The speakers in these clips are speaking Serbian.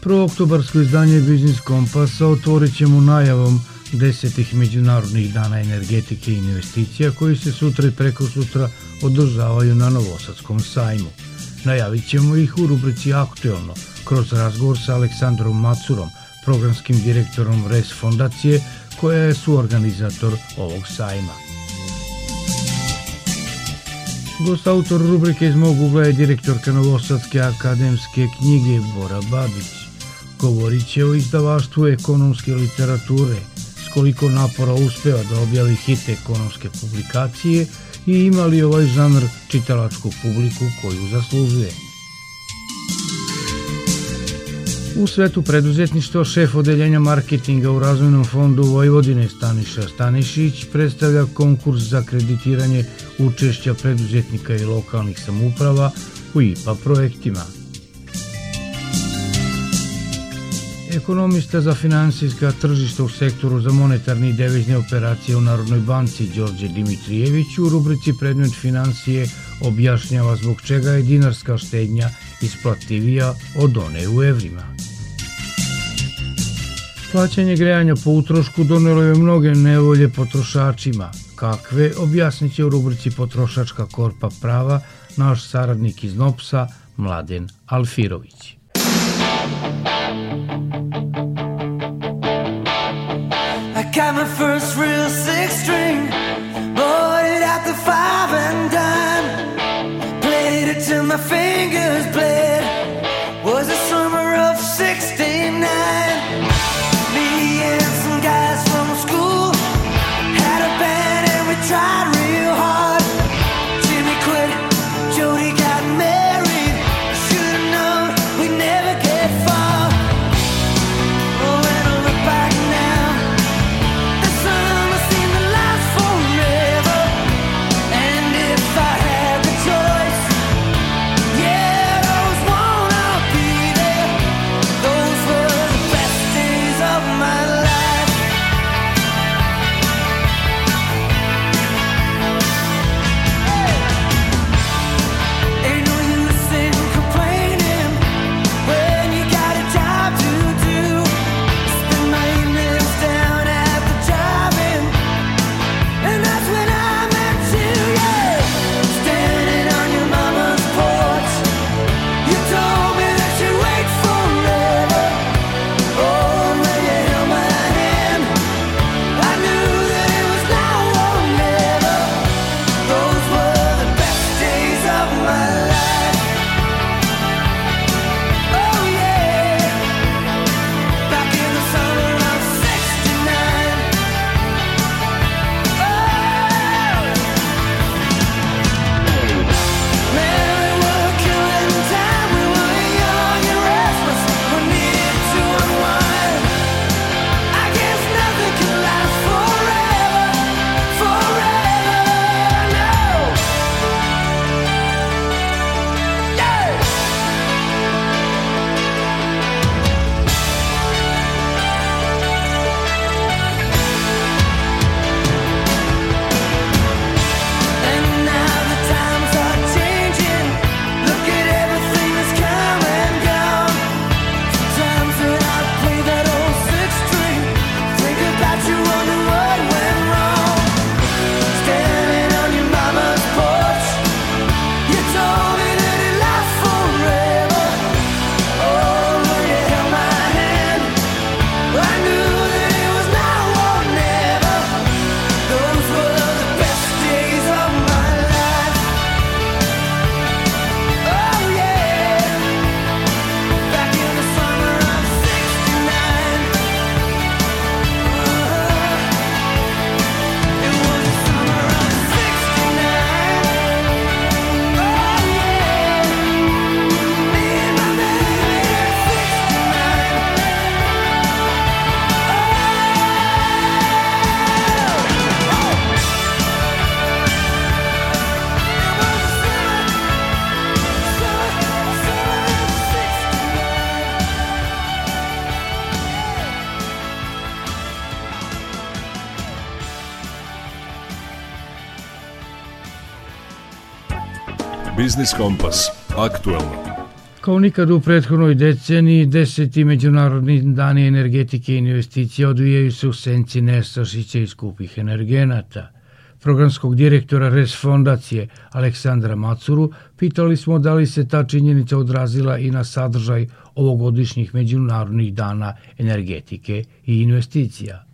Prvo oktobarsko izdanje Biznis Kompasa otvorit ćemo najavom desetih međunarodnih dana energetike i investicija koji se sutra i preko sutra održavaju na Novosadskom sajmu. Najavit ćemo ih u rubrici Aktuelno kroz razgovor sa Aleksandrom Macurom, programskim direktorom RES fondacije koja je suorganizator ovog sajma. Gost autor rubrike iz mog ugla je direktorka Novosadske akademske knjige Bora Babić. Govorit će o izdavaštvu ekonomske literature, s koliko napora uspeva da objavi hit ekonomske publikacije i ima li ovaj žanr čitalačku publiku koju zaslužuje. U svetu preduzetništva šef odeljenja marketinga u Razvojnom fondu Vojvodine Staniša Stanišić predstavlja konkurs za kreditiranje učešća preduzetnika i lokalnih samuprava u IPA projektima. Ekonomista za finansijska tržišta u sektoru za monetarne i devizne operacije u Narodnoj banci Đorđe Dimitrijević u rubrici Predmet financije objašnjava zbog čega je dinarska štednja isplativija od one u evrima. Plaćanje grejanja po utrošku donelo je mnoge nevolje potrošačima. Kakve, objasnit će u rubrici Potrošačka korpa prava naš saradnik iz NOPSA, Mladen Alfirović. Got my first real six string, bought it at the five and dime. Played it till my fingers bled. Biznis Kompas. Aktuelno. Kao nikad u prethodnoj deceniji, deseti međunarodni dani energetike i investicije odvijaju se u senci nestašića i skupih energenata. Programskog direktora RES fondacije Aleksandra Macuru pitali smo da li se ta činjenica odrazila i na sadržaj ovogodišnjih međunarodnih dana energetike i investicija.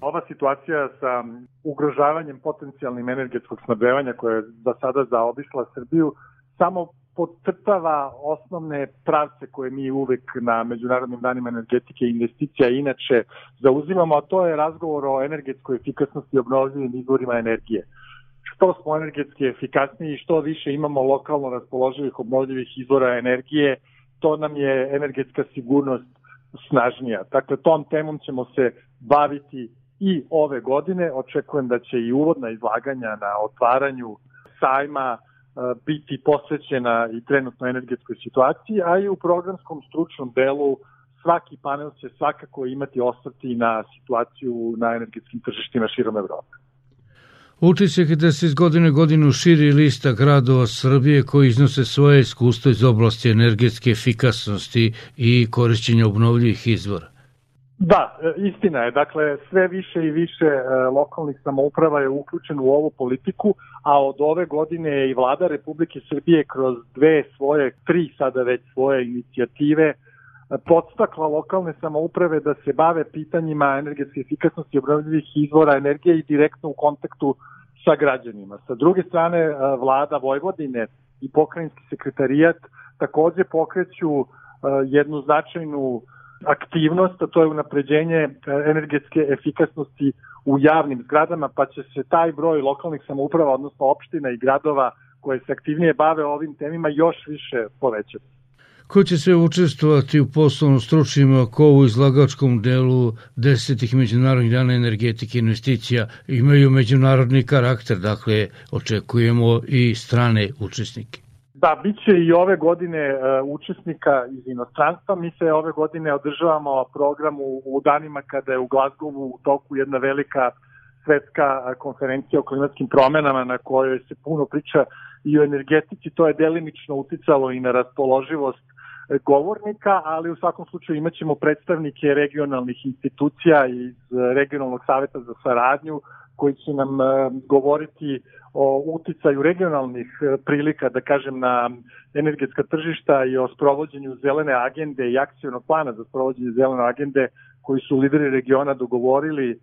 Ova situacija sa ugrožavanjem potencijalnim energetskog snabdevanja koje je za sada zaobišla Srbiju samo podcrtava osnovne pravce koje mi uvek na Međunarodnim danima energetike i investicija inače zauzimamo, a to je razgovor o energetskoj efikasnosti i obnovljivim izvorima energije. Što smo energetski efikasniji, što više imamo lokalno raspoloživih obnovljivih izvora energije, to nam je energetska sigurnost snažnija. Dakle, tom temom ćemo se baviti i ove godine. Očekujem da će i uvodna izlaganja na otvaranju sajma biti posvećena i trenutno energetskoj situaciji, a i u programskom stručnom delu svaki panel će svakako imati osvrti na situaciju na energetskim tržištima širom Evrope. Utisak je da se iz godine godinu širi lista gradova Srbije koji iznose svoje iskustvo iz oblasti energetske efikasnosti i korišćenja obnovljivih izvora. Da, e, istina je. Dakle, sve više i više e, lokalnih samouprava je uključeno u ovu politiku, a od ove godine je i vlada Republike Srbije kroz dve svoje, tri sada već svoje inicijative e, podstakla lokalne samouprave da se bave pitanjima energetske efikasnosti obnovljivih izvora energije i direktno u kontaktu sa građanima. Sa druge strane, vlada Vojvodine i pokrajinski sekretarijat takođe pokreću jednu značajnu aktivnost, a to je unapređenje e, energetske efikasnosti u javnim zgradama, pa će se taj broj lokalnih samouprava, odnosno opština i gradova koje se aktivnije bave ovim temima još više povećati. Ko će se učestvovati u poslovno stručnim ko u izlagačkom delu desetih međunarodnih dana energetike i investicija imaju međunarodni karakter, dakle očekujemo i strane učesnike. Da, bit će i ove godine uh, učesnika iz inostranstva. Mi se ove godine održavamo program u, u danima kada je u Glasgowu u toku jedna velika svetska konferencija o klimatskim promenama na kojoj se puno priča i o energetici. To je delimično uticalo i na raspoloživost e, govornika, ali u svakom slučaju imaćemo predstavnike regionalnih institucija iz regionalnog saveta za saradnju koji će nam govoriti o uticaju regionalnih e, prilika, da kažem, na energetska tržišta i o sprovođenju zelene agende i akcijnog plana za sprovođenje zelene agende koji su lideri regiona dogovorili uh,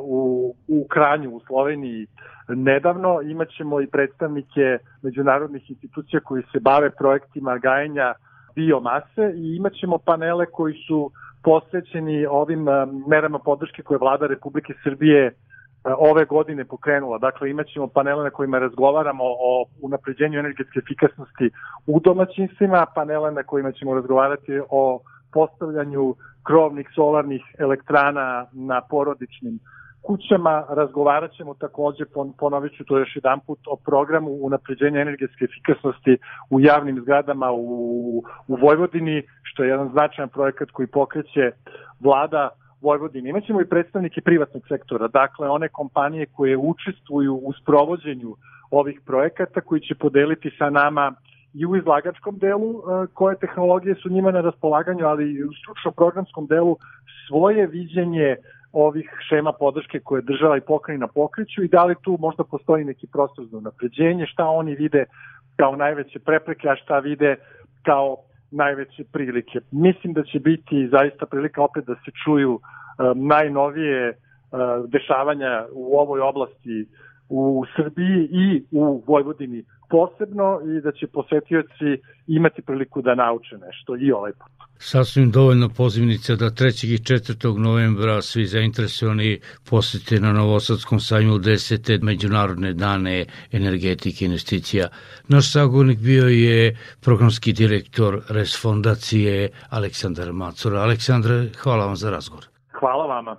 u, u Kranju, u Sloveniji nedavno. Imaćemo i predstavnike međunarodnih institucija koji se bave projektima gajenja biomase i imaćemo panele koji su posvećeni ovim merama podrške koje vlada Republike Srbije E, ove godine pokrenula. Dakle, imaćemo panele na kojima razgovaramo o unapređenju energetske efikasnosti u domaćinstvima, panele na kojima ćemo razgovarati o postavljanju krovnih solarnih elektrana na porodičnim kućama. Razgovarat ćemo takođe, ponovit ću to još jedan put, o programu unapređenja energetske efikasnosti u javnim zgradama u, u Vojvodini, što je jedan značajan projekat koji pokreće vlada Vojvodine. Imaćemo i predstavnike privatnog sektora, dakle one kompanije koje učestvuju u sprovođenju ovih projekata koji će podeliti sa nama i u izlagačkom delu e, koje tehnologije su njima na raspolaganju, ali i u stručno programskom delu svoje viđenje ovih šema podrške koje država i pokrajina pokreću i da li tu možda postoji neki prostor za napređenje, šta oni vide kao najveće prepreke, a šta vide kao najveće prilike. Mislim da će biti zaista prilika opet da se čuju uh, najnovije uh, dešavanja u ovoj oblasti u Srbiji i u Vojvodini posebno i da će posetioci imati priliku da nauče nešto i ovaj put. Sasvim dovoljno pozivnica da 3. i 4. novembra svi zainteresovani posete na Novosadskom sajmu 10. međunarodne dane energetike i investicija. Naš sagovornik bio je programski direktor RES fondacije Aleksandar Macura. Aleksandar, hvala vam za razgovor. Hvala vama.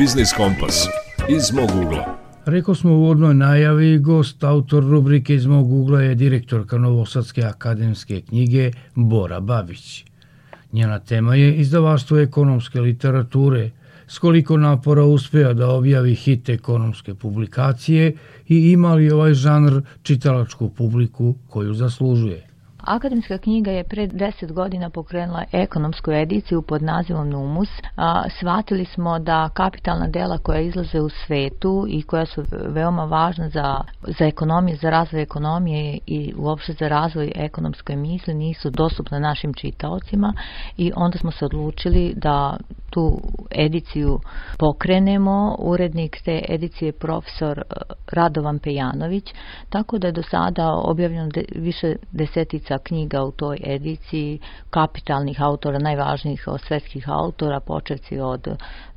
Biznis Kompas iz mog ugla. Rekao smo u uvodnoj najavi, gost, autor rubrike iz mog ugla je direktorka Novosadske akademske knjige Bora Babić. Njena tema je izdavaštvo ekonomske literature, s koliko napora uspea da objavi hit ekonomske publikacije i ima li ovaj žanr čitalačku publiku koju zaslužuje. Akademska knjiga je pred deset godina pokrenula ekonomsku ediciju pod nazivom Numus. A, shvatili smo da kapitalna dela koja izlaze u svetu i koja su veoma važna za, za ekonomiju, za razvoj ekonomije i uopšte za razvoj ekonomske misli nisu dostupne našim čitaocima i onda smo se odlučili da tu ediciju pokrenemo. Urednik te edicije je profesor e, Radovan Pejanović, tako da je do sada objavljeno de, više desetica knjiga u toj ediciji kapitalnih autora, najvažnijih svetskih autora, počevci od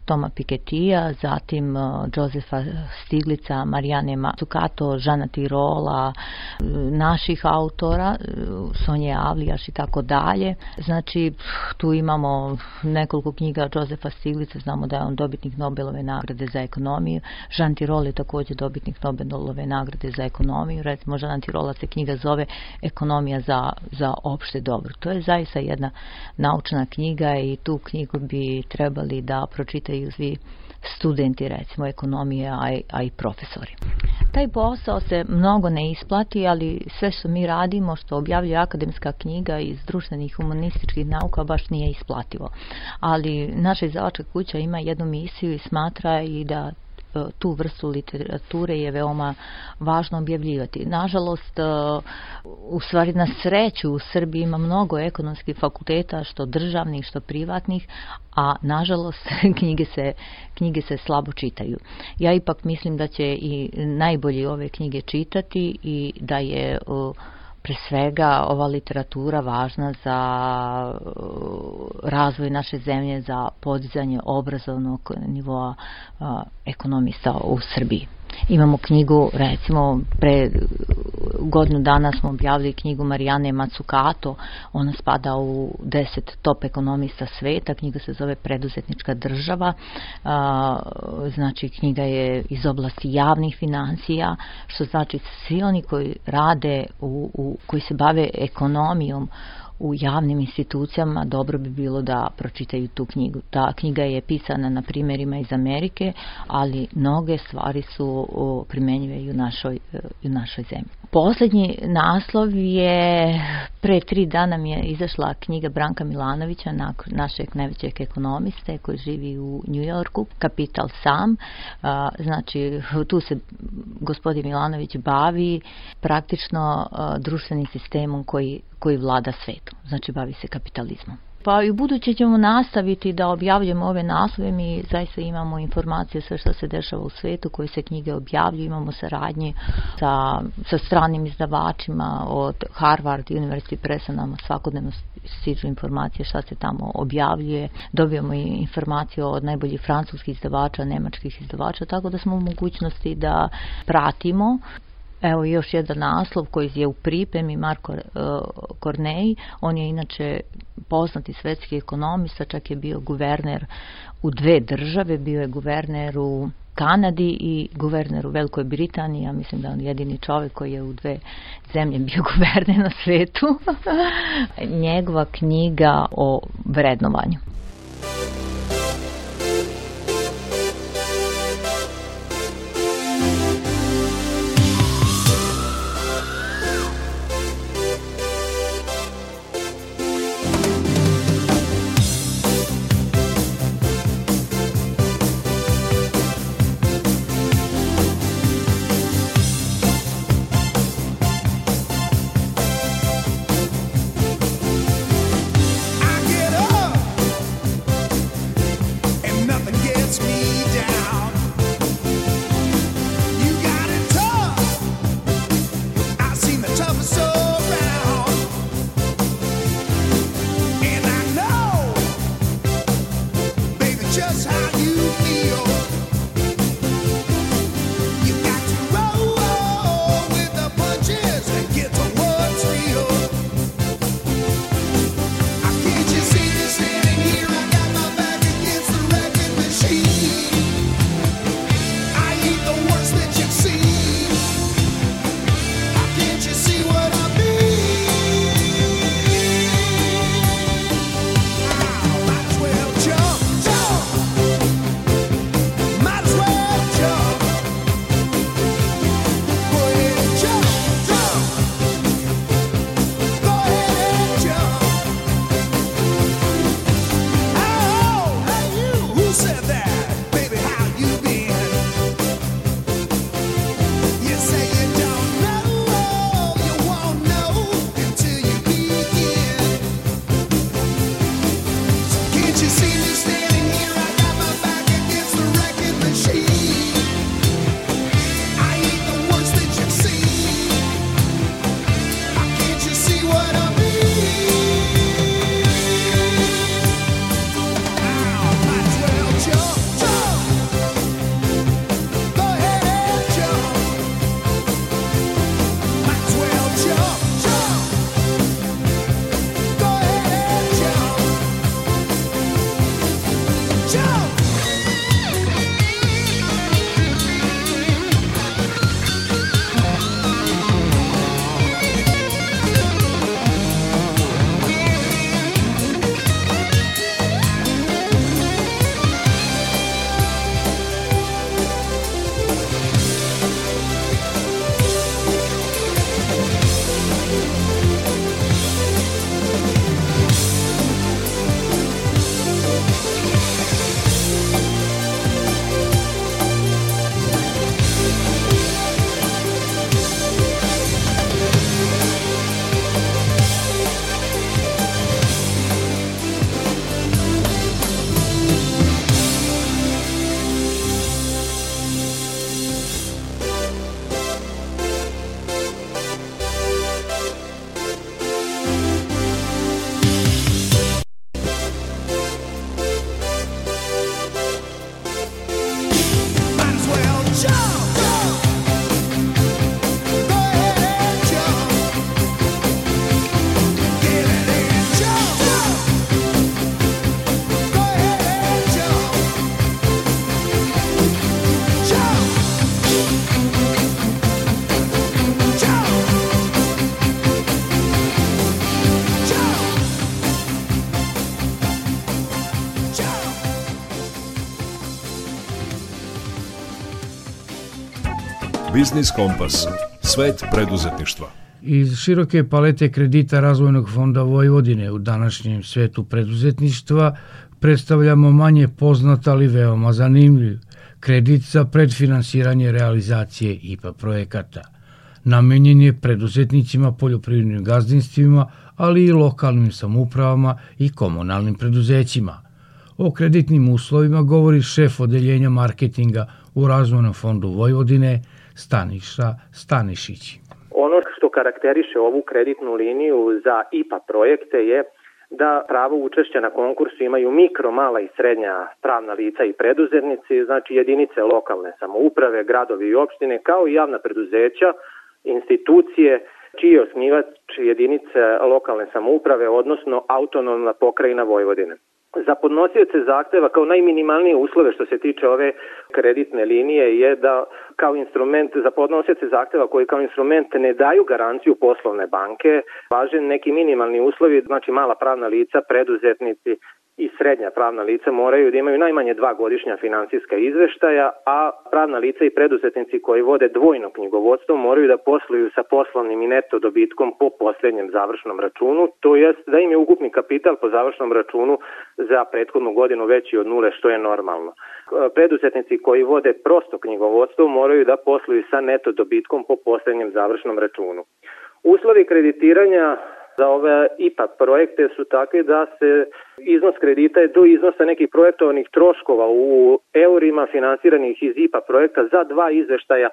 Toma Piketija, zatim uh, Josefa Stiglica, Marijane Matsukato, Žana Tirola, uh, naših autora, uh, Sonje Avlijaš i tako dalje. Znači, tu imamo nekoliko knjiga Josefa Stiglica, znamo da je on dobitnik Nobelove nagrade za ekonomiju. Žan Tirol je takođe dobitnik Nobelove nagrade za ekonomiju. Recimo, Žan Tirola se knjiga zove Ekonomija za, za opšte dobro. To je zaista jedna naučna knjiga i tu knjigu bi trebali da pročitaju čitaju svi studenti recimo ekonomije, a a i profesori. Taj posao se mnogo ne isplati, ali sve što mi radimo, što objavljuje akademska knjiga iz društvenih humanističkih nauka baš nije isplativo. Ali naša izdavačka kuća ima jednu misiju i smatra i da tu vrstu literature je veoma važno objavljivati. Nažalost, e, u stvari na sreću u Srbiji ima mnogo ekonomskih fakulteta, što državnih, što privatnih, a nažalost knjige se, knjige se slabo čitaju. Ja ipak mislim da će i najbolji ove knjige čitati i da je uh, pre svega ova literatura važna za uh, razvoj naše zemlje, za podizanje obrazovnog nivoa uh, ekonomista u Srbiji. Imamo knjigu, recimo, pre godinu dana smo objavili knjigu Marijane Matsukato, ona spada u deset top ekonomista sveta, knjiga se zove Preduzetnička država, znači knjiga je iz oblasti javnih financija, što znači svi oni koji rade, u, u, koji se bave ekonomijom, u javnim institucijama dobro bi bilo da pročitaju tu knjigu. Ta knjiga je pisana na primjerima iz Amerike, ali mnoge stvari su primenjive i u našoj, e, i u našoj zemlji. Poslednji naslov je, pre tri dana mi je izašla knjiga Branka Milanovića, našeg najvećeg ekonomiste koji živi u New Yorku, Kapital sam. Znači, tu se gospodin Milanović bavi praktično društvenim sistemom koji, koji vlada svetu. Znači, bavi se kapitalizmom. Pa i u buduće ćemo nastaviti da objavljujemo ove naslove, mi zaista imamo informacije sve što se dešava u svetu, koje se knjige objavljuju, imamo saradnje sa, sa stranim izdavačima od Harvard University Pressa. Nam svakodnevno stižu informacije šta se tamo objavljuje, dobijamo i informacije od najboljih francuskih izdavača, nemačkih izdavača, tako da smo u mogućnosti da pratimo Evo još jedan naslov koji je u pripremi Marko Kornej, on je inače poznati svetski ekonomista, čak je bio guverner u dve države, bio je guverner u Kanadi i guverner u Velikoj Britaniji, ja mislim da on jedini čovjek koji je u dve zemlje bio guverner na svetu. Njegova knjiga o vrednovanju. Biznis Kompas. Svet preduzetništva. Iz široke palete kredita Razvojnog fonda Vojvodine u današnjem svetu preduzetništva predstavljamo manje poznat, ali veoma zanimljiv kredit za predfinansiranje realizacije IPA projekata. Namenjen je preduzetnicima, poljoprivrednim gazdinstvima, ali i lokalnim samupravama i komunalnim preduzećima. O kreditnim uslovima govori šef odeljenja marketinga u Razvojnom fondu Vojvodine Staniša Stanišić. Ono što karakteriše ovu kreditnu liniju za IPA projekte je da pravo učešća na konkursu imaju mikro, mala i srednja pravna lica i preduzetnici, znači jedinice lokalne samouprave, gradovi i opštine, kao i javna preduzeća, institucije, čiji je osnivač jedinice lokalne samouprave, odnosno autonomna pokrajina Vojvodine. Za podnosioce zahteva kao najminimalnije uslove što se tiče ove kreditne linije je da kao instrument za podnosioce zahteva koji kao instrument ne daju garanciju poslovne banke, važe neki minimalni uslovi, znači mala pravna lica, preduzetnici, i srednja pravna lica moraju da imaju najmanje dva godišnja finansijska izveštaja, a pravna lica i preduzetnici koji vode dvojno knjigovodstvo moraju da posluju sa poslovnim i neto dobitkom po poslednjem završnom računu, to jest da im je ukupni kapital po završnom računu za prethodnu godinu veći od nule, što je normalno. Preduzetnici koji vode prosto knjigovodstvo moraju da posluju sa neto dobitkom po poslednjem završnom računu. Uslovi kreditiranja za ove IPA projekte su takvi da se iznos kredita je do iznosa nekih projektovanih troškova u eurima finansiranih iz IPA projekta za dva izveštaja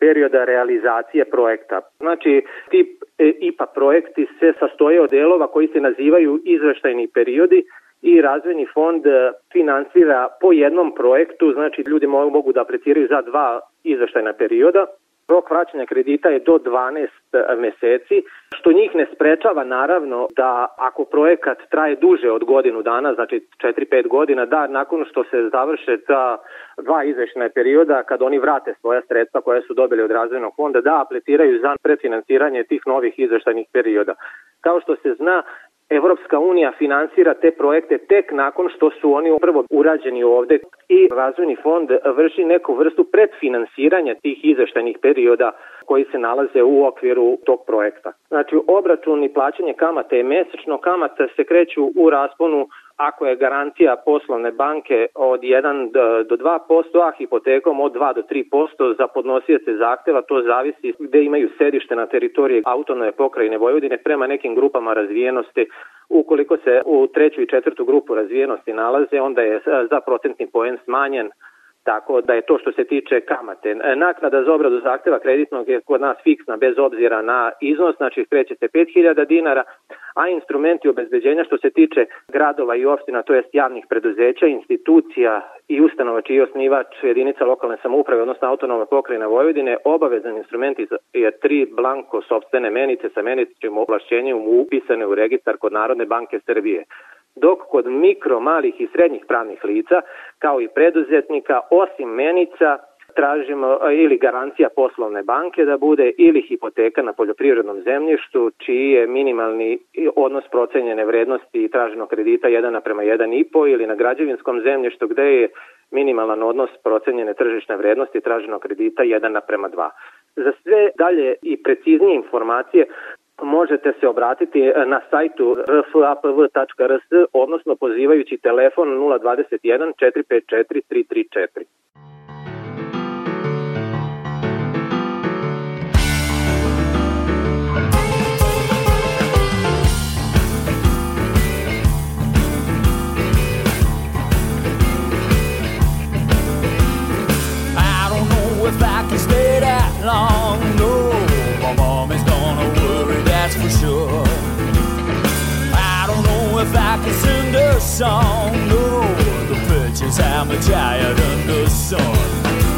perioda realizacije projekta. Znači, ti e, IPA projekti se sastoje od delova koji se nazivaju izveštajni periodi i razvojni fond finansira po jednom projektu, znači ljudi mogu da apliciraju za dva izveštajna perioda Rok vraćanja kredita je do 12 e, meseci, što njih ne sprečava naravno da ako projekat traje duže od godinu dana, znači 4-5 godina, da nakon što se završe ta dva izvešna perioda, kad oni vrate svoja sredstva koja su dobili od razvojnog fonda, da apliciraju za predfinansiranje tih novih izveštajnih perioda. Kao što se zna, Evropska unija finansira te projekte tek nakon što su oni prvo urađeni ovde. I Razvojni fond vrši neku vrstu predfinansiranja tih izveštajnih perioda koji se nalaze u okviru tog projekta. Znači, obračun i plaćanje kamate je mesečno, kamata se kreću u rasponu ako je garancija poslovne banke od 1 do 2%, a hipotekom od 2 do 3% za podnosioce zahteva, to zavisi gde imaju sedište na teritoriji autonome pokrajine Vojvodine prema nekim grupama razvijenosti. Ukoliko se u treću i četvrtu grupu razvijenosti nalaze, onda je za procentni poen smanjen Tako da je to što se tiče kamate. Naknada za obradu zahteva kreditnog je kod nas fiksna bez obzira na iznos, znači kreće se 5000 dinara, a instrumenti obezbeđenja što se tiče gradova i opština, to jest javnih preduzeća, institucija i ustanova čiji je osnivač jedinica lokalne samouprave, odnosno autonoma pokrajina Vojvodine, obavezan instrument je tri blanko sobstvene menice sa meničnim ovlašćenjem upisane u registar kod Narodne banke Srbije dok kod mikro, malih i srednjih pravnih lica, kao i preduzetnika, osim menica, tražimo ili garancija poslovne banke da bude ili hipoteka na poljoprivrednom zemljištu čiji je minimalni odnos procenjene vrednosti traženog kredita 1 naprema 1,5 ili na građevinskom zemljištu gde je minimalan odnos procenjene tržišne vrednosti traženog kredita 1 naprema 2. Za sve dalje i preciznije informacije možete se obratiti e, na sajtu rfapv.rs, odnosno pozivajući telefon 021 454 334. I can stay that long. The song of the future's hammer, Jaya, the good sun.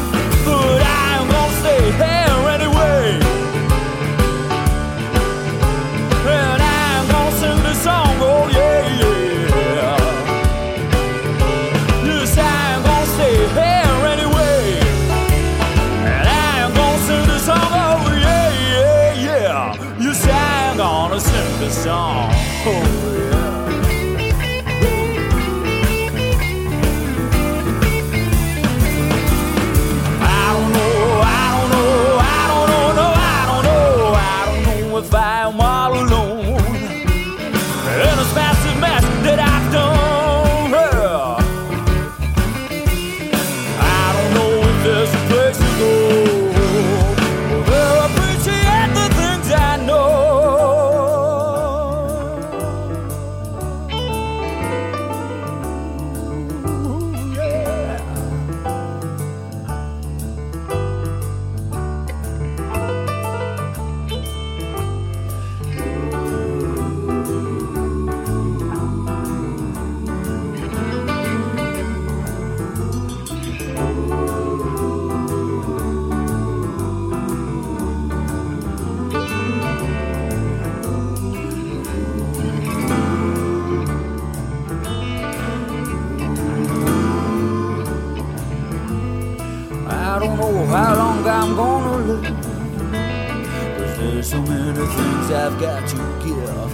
Many things I've got to give.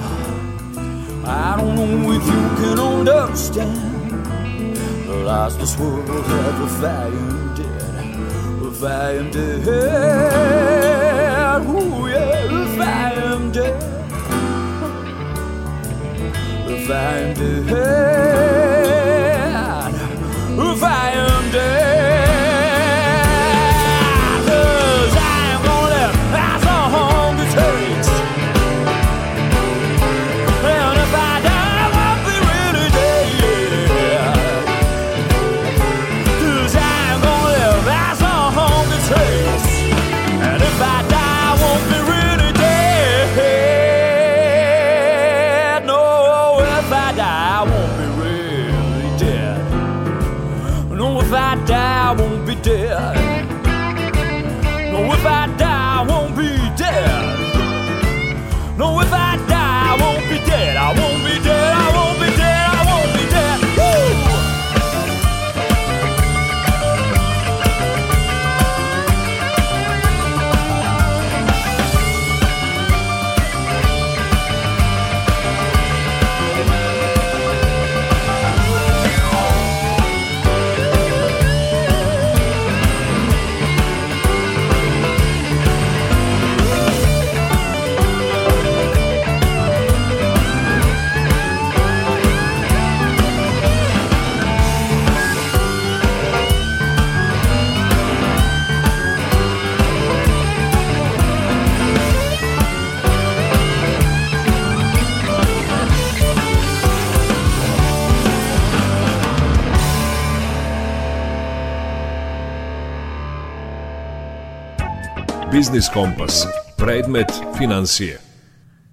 I don't know if you can understand the loss this world has if I am dead. If I am dead. Ooh, yeah, if I am dead. If I am dead. If I am dead. Biznis Kompas. Predmet financije.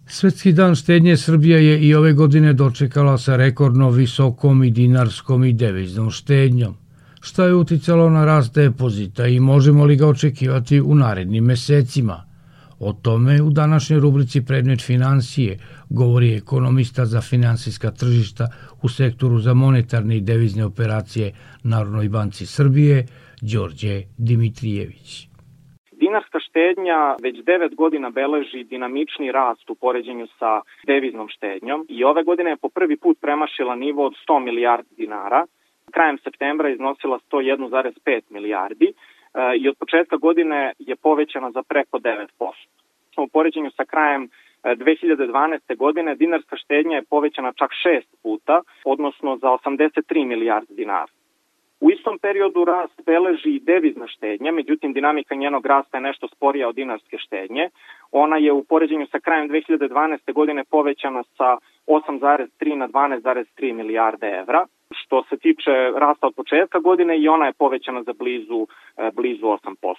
Svetski dan štednje Srbija je i ove godine dočekala sa rekordno visokom i dinarskom i deviznom štednjom. Šta je uticalo na rast depozita i možemo li ga očekivati u narednim mesecima? O tome u današnjoj rubrici Predmet financije govori ekonomista za finansijska tržišta u sektoru za monetarne i devizne operacije Narodnoj banci Srbije, Đorđe Dimitrijević. Dinarska štednja već 9 godina beleži dinamični rast u poređenju sa deviznom štednjom i ove godine je po prvi put premašila nivo od 100 milijardi dinara. Krajem septembra iznosila 101,5 milijardi e, i od početka godine je povećana za preko 9%. U poređenju sa krajem 2012. godine dinarska štednja je povećana čak šest puta, odnosno za 83 milijarde dinara. U istom periodu rast beleži i devizna štednja, međutim dinamika njenog rasta je nešto sporija od dinarske štednje. Ona je u poređenju sa krajem 2012. godine povećana sa 8,3 na 12,3 milijarde evra. Što se tiče rasta od početka godine i ona je povećana za blizu, blizu 8%.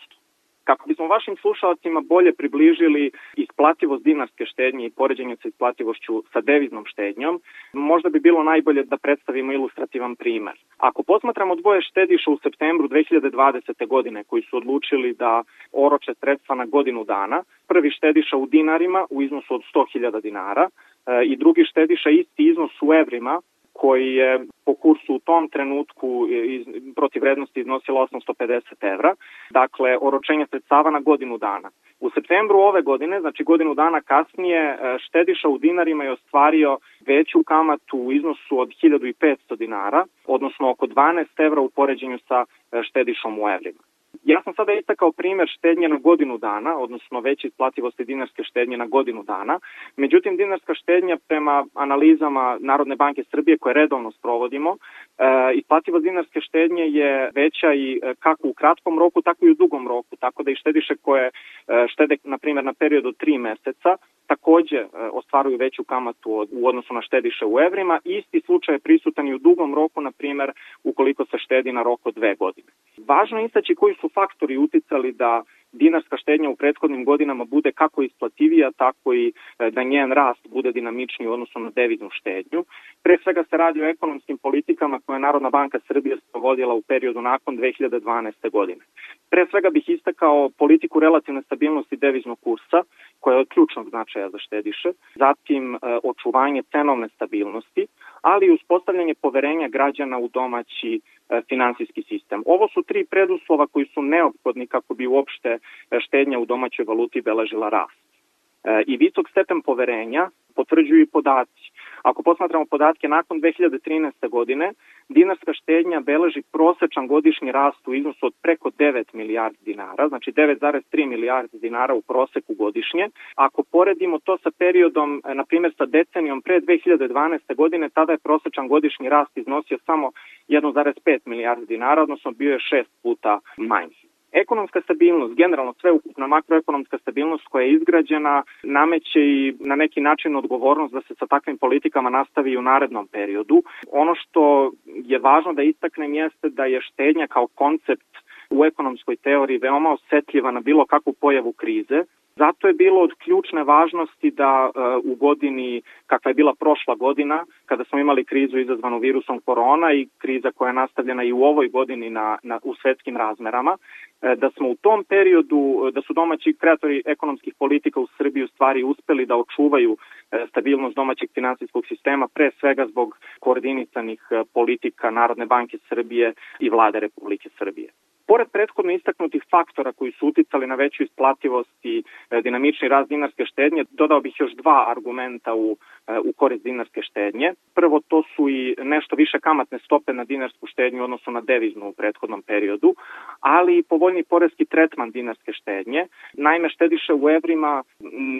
Kako bismo vašim slušalcima bolje približili isplativost dinarske štednje i poređenje sa isplativošću sa deviznom štednjom, možda bi bilo najbolje da predstavimo ilustrativan primer. Ako posmatramo dvoje štediša u septembru 2020. godine koji su odlučili da oroče sredstva na godinu dana, prvi štediša u dinarima u iznosu od 100.000 dinara i drugi štediša isti iznos u evrima koji je po kursu u tom trenutku iz, protiv vrednosti iznosilo 850 evra, dakle oročenje sredstava na godinu dana. U septembru ove godine, znači godinu dana kasnije, štediša u dinarima je ostvario veću kamatu u iznosu od 1500 dinara, odnosno oko 12 evra u poređenju sa štedišom u evrima. Ja sam sada istakao primer štednje na godinu dana, odnosno veće isplativosti dinarske štednje na godinu dana. Međutim, dinarska štednja prema analizama Narodne banke Srbije koje redovno sprovodimo, e, isplativost dinarske štednje je veća i kako u kratkom roku, tako i u dugom roku. Tako da i štediše koje štede, na primjer, na period od tri meseca, takođe ostvaruju veću kamatu u odnosu na štediše u evrima. Isti slučaj je prisutan i u dugom roku, na primjer, ukoliko se štedi na rok od dve godine. Važno je istaći koji su faktori uticali da dinarska štednja u prethodnim godinama bude kako isplativija, tako i da njen rast bude dinamičniji u odnosu na deviznu štednju. Pre svega se radi o ekonomskim politikama koje je Narodna banka Srbije sprovodila u periodu nakon 2012. godine. Pre svega bih istakao politiku relativne stabilnosti deviznog kursa, koja je od ključnog značaja za štediše, zatim očuvanje cenovne stabilnosti, ali i uspostavljanje poverenja građana u domaći finansijski sistem. Ovo su tri preduslova koji su neophodni kako bi uopšte štednja u domaćoj valuti beležila rast. I visok stepen poverenja potvrđuju i podaci. Ako posmatramo podatke nakon 2013. godine, dinarska štednja beleži prosečan godišnji rast u iznosu od preko 9 milijardi dinara, znači 9,3 milijardi dinara u proseku godišnje. Ako poredimo to sa periodom, na primjer sa decenijom pre 2012. godine, tada je prosečan godišnji rast iznosio samo 1,5 milijardi dinara, odnosno bio je šest puta manji. Ekonomska stabilnost, generalno sveukupna makroekonomska stabilnost koja je izgrađena, nameće i na neki način odgovornost da se sa takvim politikama nastavi u narednom periodu. Ono što je važno da istaknem jeste da je štednja kao koncept u ekonomskoj teoriji veoma osetljiva na bilo kakvu pojavu krize, Zato je bilo od ključne važnosti da e, u godini kakva je bila prošla godina, kada smo imali krizu izazvanu virusom korona i kriza koja je nastavljena i u ovoj godini na, na, u svetskim razmerama, e, da smo u tom periodu, da su domaći kreatori ekonomskih politika u Srbiji u stvari uspeli da očuvaju e, stabilnost domaćeg finansijskog sistema, pre svega zbog koordinisanih politika Narodne banke Srbije i vlade Republike Srbije. Pored prethodno istaknutih faktora koji su uticali na veću isplativost i e, dinamični rast dinarske štednje, dodao bih još dva argumenta u, e, u korist dinarske štednje. Prvo, to su i nešto više kamatne stope na dinarsku štednju odnosno na deviznu u prethodnom periodu, ali i povoljni porezki tretman dinarske štednje. Naime, štediše u evrima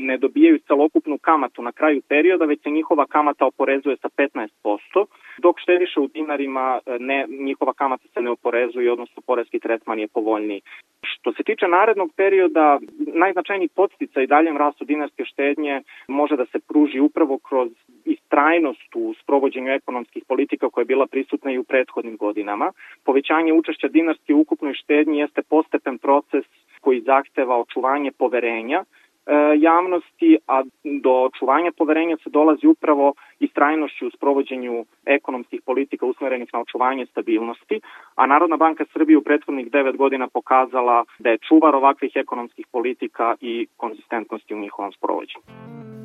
ne dobijaju celokupnu kamatu na kraju perioda, već se njihova kamata oporezuje sa 15%, dok štediše u dinarima e, ne, njihova kamata se ne oporezuje, odnosno tretman tretman je povoljniji. Što se tiče narednog perioda, najznačajniji podstica i daljem rastu dinarske štednje može da se pruži upravo kroz istrajnost u sprovođenju ekonomskih politika koja je bila prisutna i u prethodnim godinama. Povećanje učešća dinarske u ukupnoj štednji jeste postepen proces koji zahteva očuvanje poverenja javnosti, a do očuvanja poverenja se dolazi upravo istrajnošću u sprovođenju ekonomskih politika usmerenih na očuvanje stabilnosti, a Narodna banka Srbije u prethodnih devet godina pokazala da je čuvar ovakvih ekonomskih politika i konzistentnosti u njihovom sprovođenju.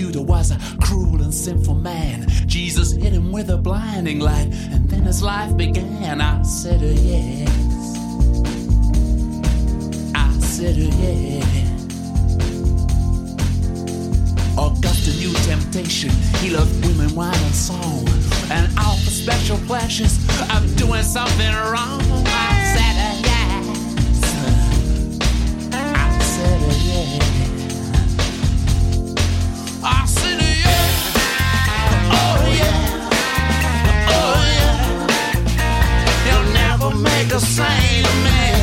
Persecutor was a cruel and sinful man. Jesus hit him with a blinding light, and then his life began. I said, oh, yes. I said, oh, yes. Augustine knew temptation. He loved women, wine, and song. And all the special pleasures of doing something wrong. I same man.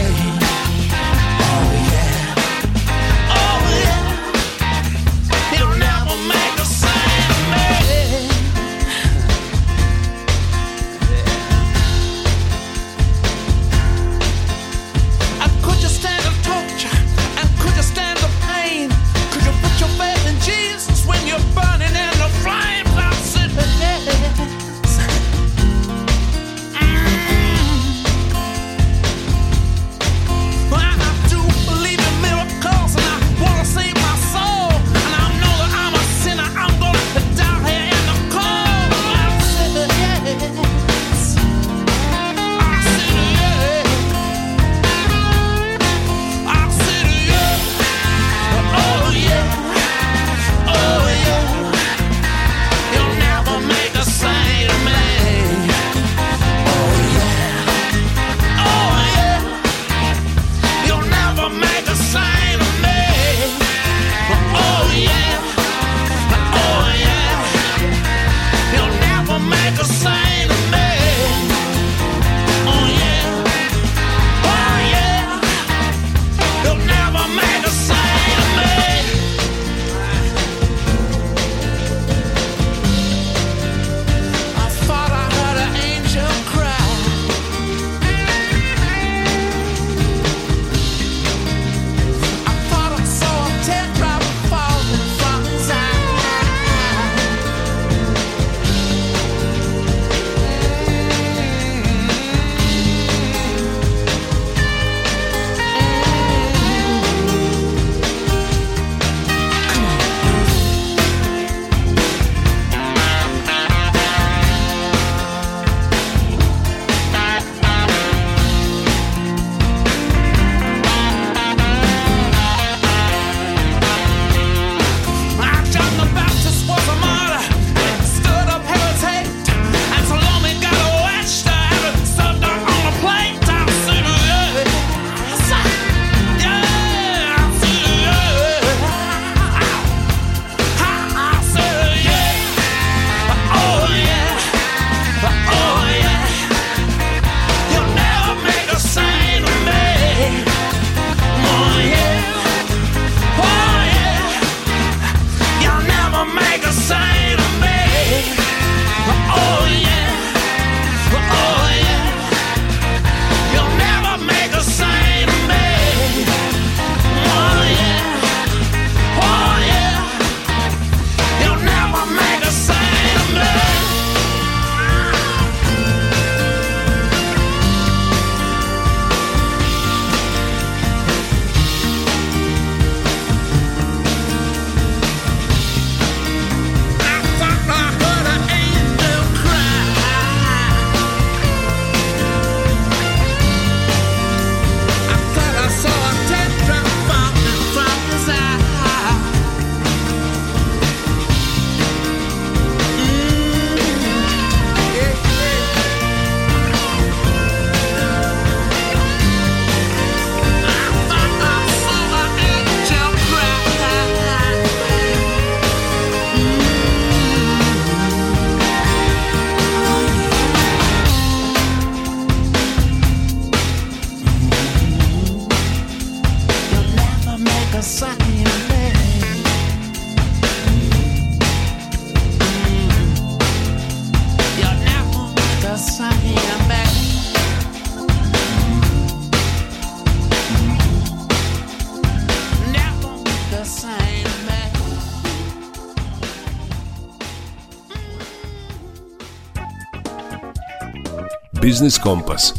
Biznis Kompas.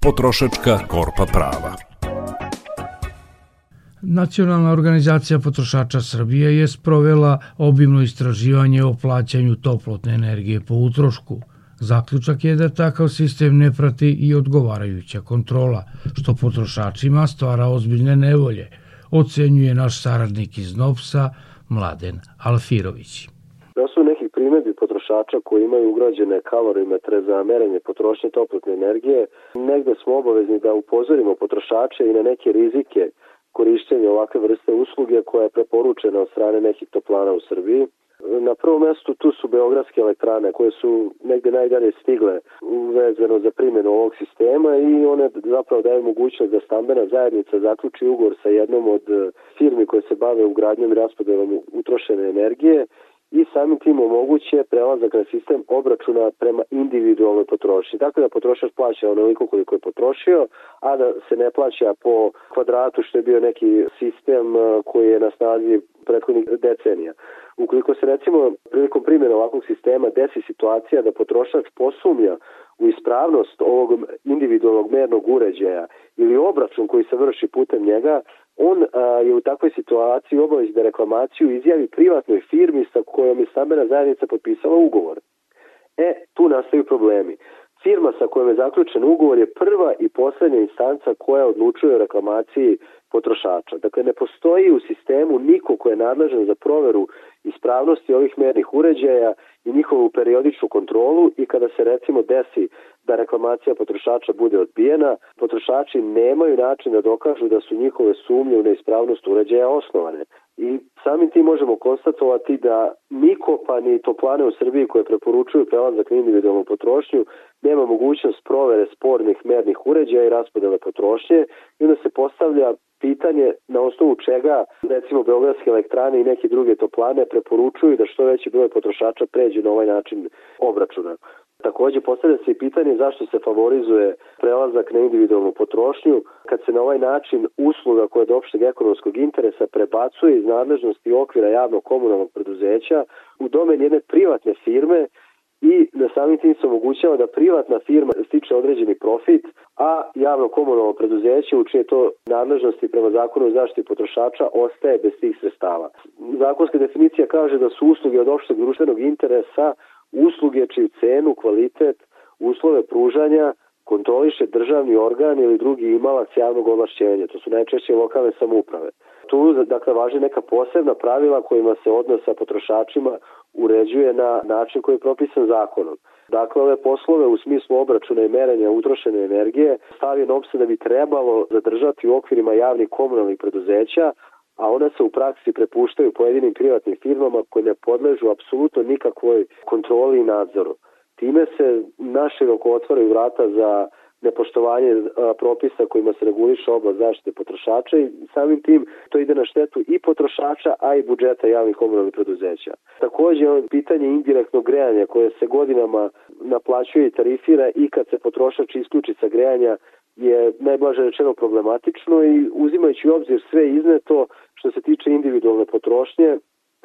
Potrošačka korpa prava. Nacionalna organizacija potrošača Srbije je sprovela obimno istraživanje o plaćanju toplotne energije po utrošku. Zaključak je da takav sistem ne prati i odgovarajuća kontrola, što potrošačima stvara ozbiljne nevolje, ocenjuje naš saradnik iz Novsa, Mladen Alfirović. Da su neki primedbi potrošača koji imaju ugrađene kalorimetre za merenje potrošnje toplotne energije, negde smo obavezni da upozorimo potrošače i na neke rizike korišćenja ovakve vrste usluge koja je preporučena od strane nekih toplana u Srbiji. Na prvom mestu tu su beogradske elektrane koje su negde najdalje stigle vezano za primjenu ovog sistema i one zapravo daju mogućnost da stambena zajednica zaključi ugovor sa jednom od firmi koje se bave ugradnjom i raspodelom utrošene energije i samim tim omoguće prelazak na sistem obračuna prema individualnoj potrošnji. Dakle da potrošač plaća onoliko koliko je potrošio, a da se ne plaća po kvadratu što je bio neki sistem uh, koji je na snazi prethodnih decenija. Ukoliko se recimo prilikom primjene ovakvog sistema desi situacija da potrošač posumnja u ispravnost ovog individualnog mernog uređaja ili obračun koji se vrši putem njega, on a, je u takvoj situaciji obavez da reklamaciju izjavi privatnoj firmi sa kojom je stambena zajednica potpisala ugovor. E, tu nastaju problemi. Firma sa kojom je zaključen ugovor je prva i poslednja instanca koja odlučuje o reklamaciji potrošača. Dakle, ne postoji u sistemu niko ko je nadležan za proveru ispravnosti ovih mernih uređaja i njihovu periodičnu kontrolu i kada se recimo desi da reklamacija potrošača bude odbijena, potrošači nemaju način da dokažu da su njihove sumnje u neispravnost uređaja osnovane. I samim tim možemo konstatovati da niko pa ni toplane u Srbiji koje preporučuju prelazak na individualnu potrošnju nema mogućnost provere spornih mernih uređaja i raspodele potrošnje i onda se postavlja pitanje na osnovu čega recimo Beogradske elektrane i neke druge toplane preporučuju da što veći broj potrošača pređe na ovaj način obračuna. Takođe postavlja se i pitanje zašto se favorizuje prelazak na individualnu potrošnju kad se na ovaj način usluga koja je od opšteg ekonomskog interesa prebacuje iz nadležnosti okvira javnog komunalnog preduzeća u domen jedne privatne firme i na samim tim se omogućava da privatna firma stiče određeni profit, a javno komunalno preduzeće u čije to nadležnosti prema zakonu o zaštiti potrošača ostaje bez tih sredstava. Zakonska definicija kaže da su usluge od opšteg društvenog interesa usluge čiju cenu, kvalitet, uslove pružanja kontroliše državni organ ili drugi imalac javnog ovlašćenja. To su najčešće lokalne samouprave. Tu dakle važi neka posebna pravila kojima se odnos sa potrošačima uređuje na način koji je propisan zakonom. Dakle, ove poslove u smislu obračuna i merenja utrošene energije stavi NOPSA da bi trebalo zadržati u okvirima javnih komunalnih preduzeća, a one se u praksi prepuštaju pojedinim privatnim firmama koje ne podležu apsolutno nikakvoj kontroli i nadzoru. Time se naširoko otvaraju vrata za nepoštovanje propisa kojima se reguliše oblast zaštite potrošača i samim tim to ide na štetu i potrošača, a i budžeta javnih komunalnih preduzeća. Takođe, pitanje indirektnog grejanja koje se godinama naplaćuje i tarifira i kad se potrošač isključi sa grejanja je najblaže rečeno problematično i uzimajući u obzir sve izneto što se tiče individualne potrošnje,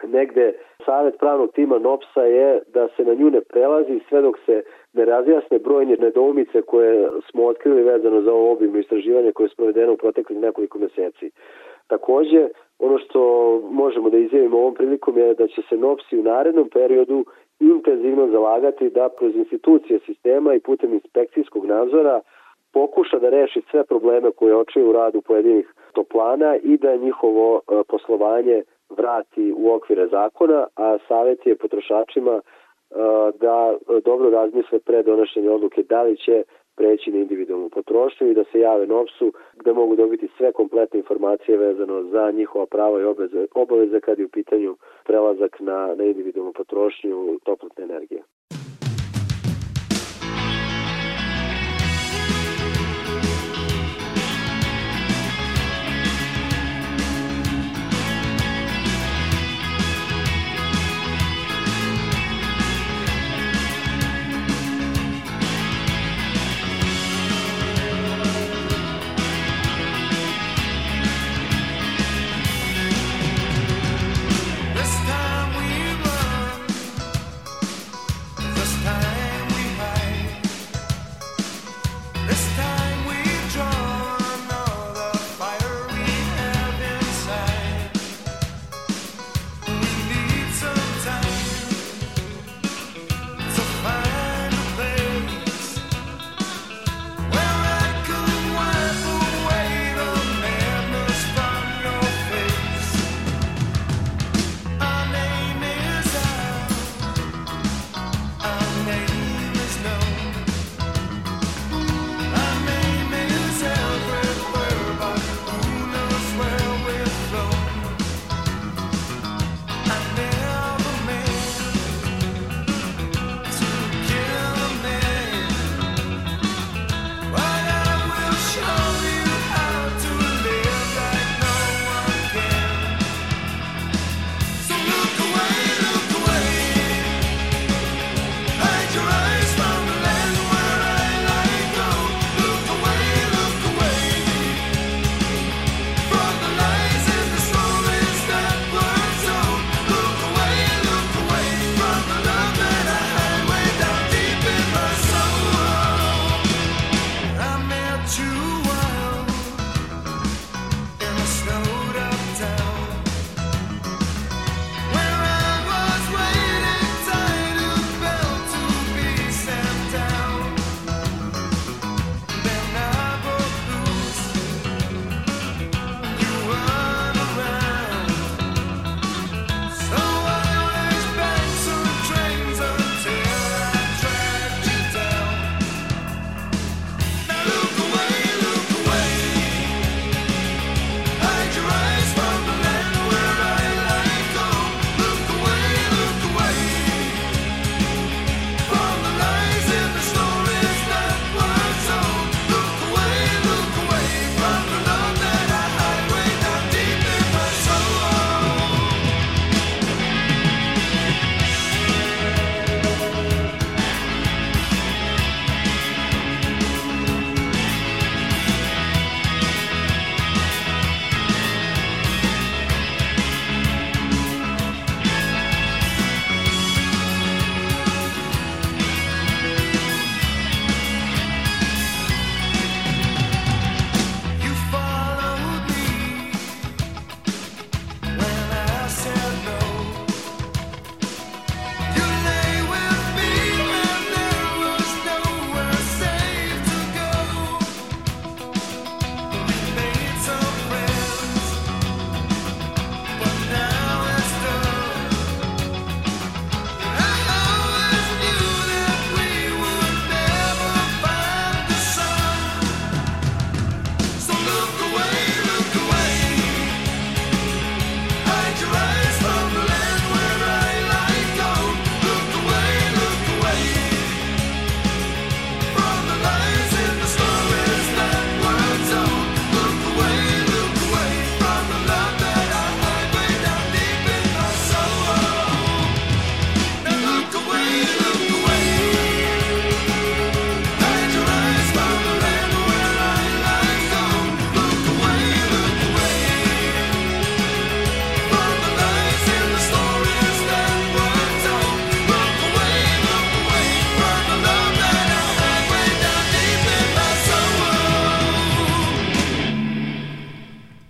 negde savet pravnog tima NOPSA je da se na nju ne prelazi sve dok se ne razjasne brojne nedoumice koje smo otkrili vezano za ovo obimno istraživanje koje je sprovedeno u proteklih nekoliko meseci. Takođe, ono što možemo da izjavimo ovom prilikom je da će se NOPSI u narednom periodu intenzivno zalagati da kroz institucije sistema i putem inspekcijskog nadzora pokuša da reši sve probleme koje očaju u radu pojedinih toplana i da njihovo e, poslovanje vrati u okvire zakona, a savjet je potrošačima e, da dobro razmisle pre donošenja odluke da li će preći na individualnu potrošnju i da se jave NOPS-u gde mogu dobiti sve kompletne informacije vezano za njihova prava i obaveze, obaveze kad je u pitanju prelazak na, na individualnu potrošnju toplotne energije.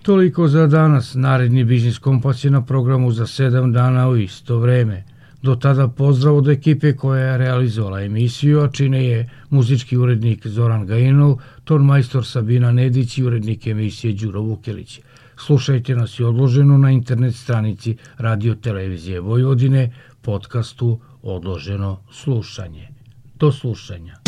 Toliko za danas. Naredni Biznis Kompas je na programu za 7 dana u isto vreme. Do tada pozdrav od ekipe koja je realizovala emisiju, a čine je muzički urednik Zoran Gajinov, ton majstor Sabina Nedić i urednik emisije Đuro Vukelić. Slušajte nas i odloženo na internet stranici Radio Televizije Vojvodine, podcastu Odloženo slušanje. Do slušanja.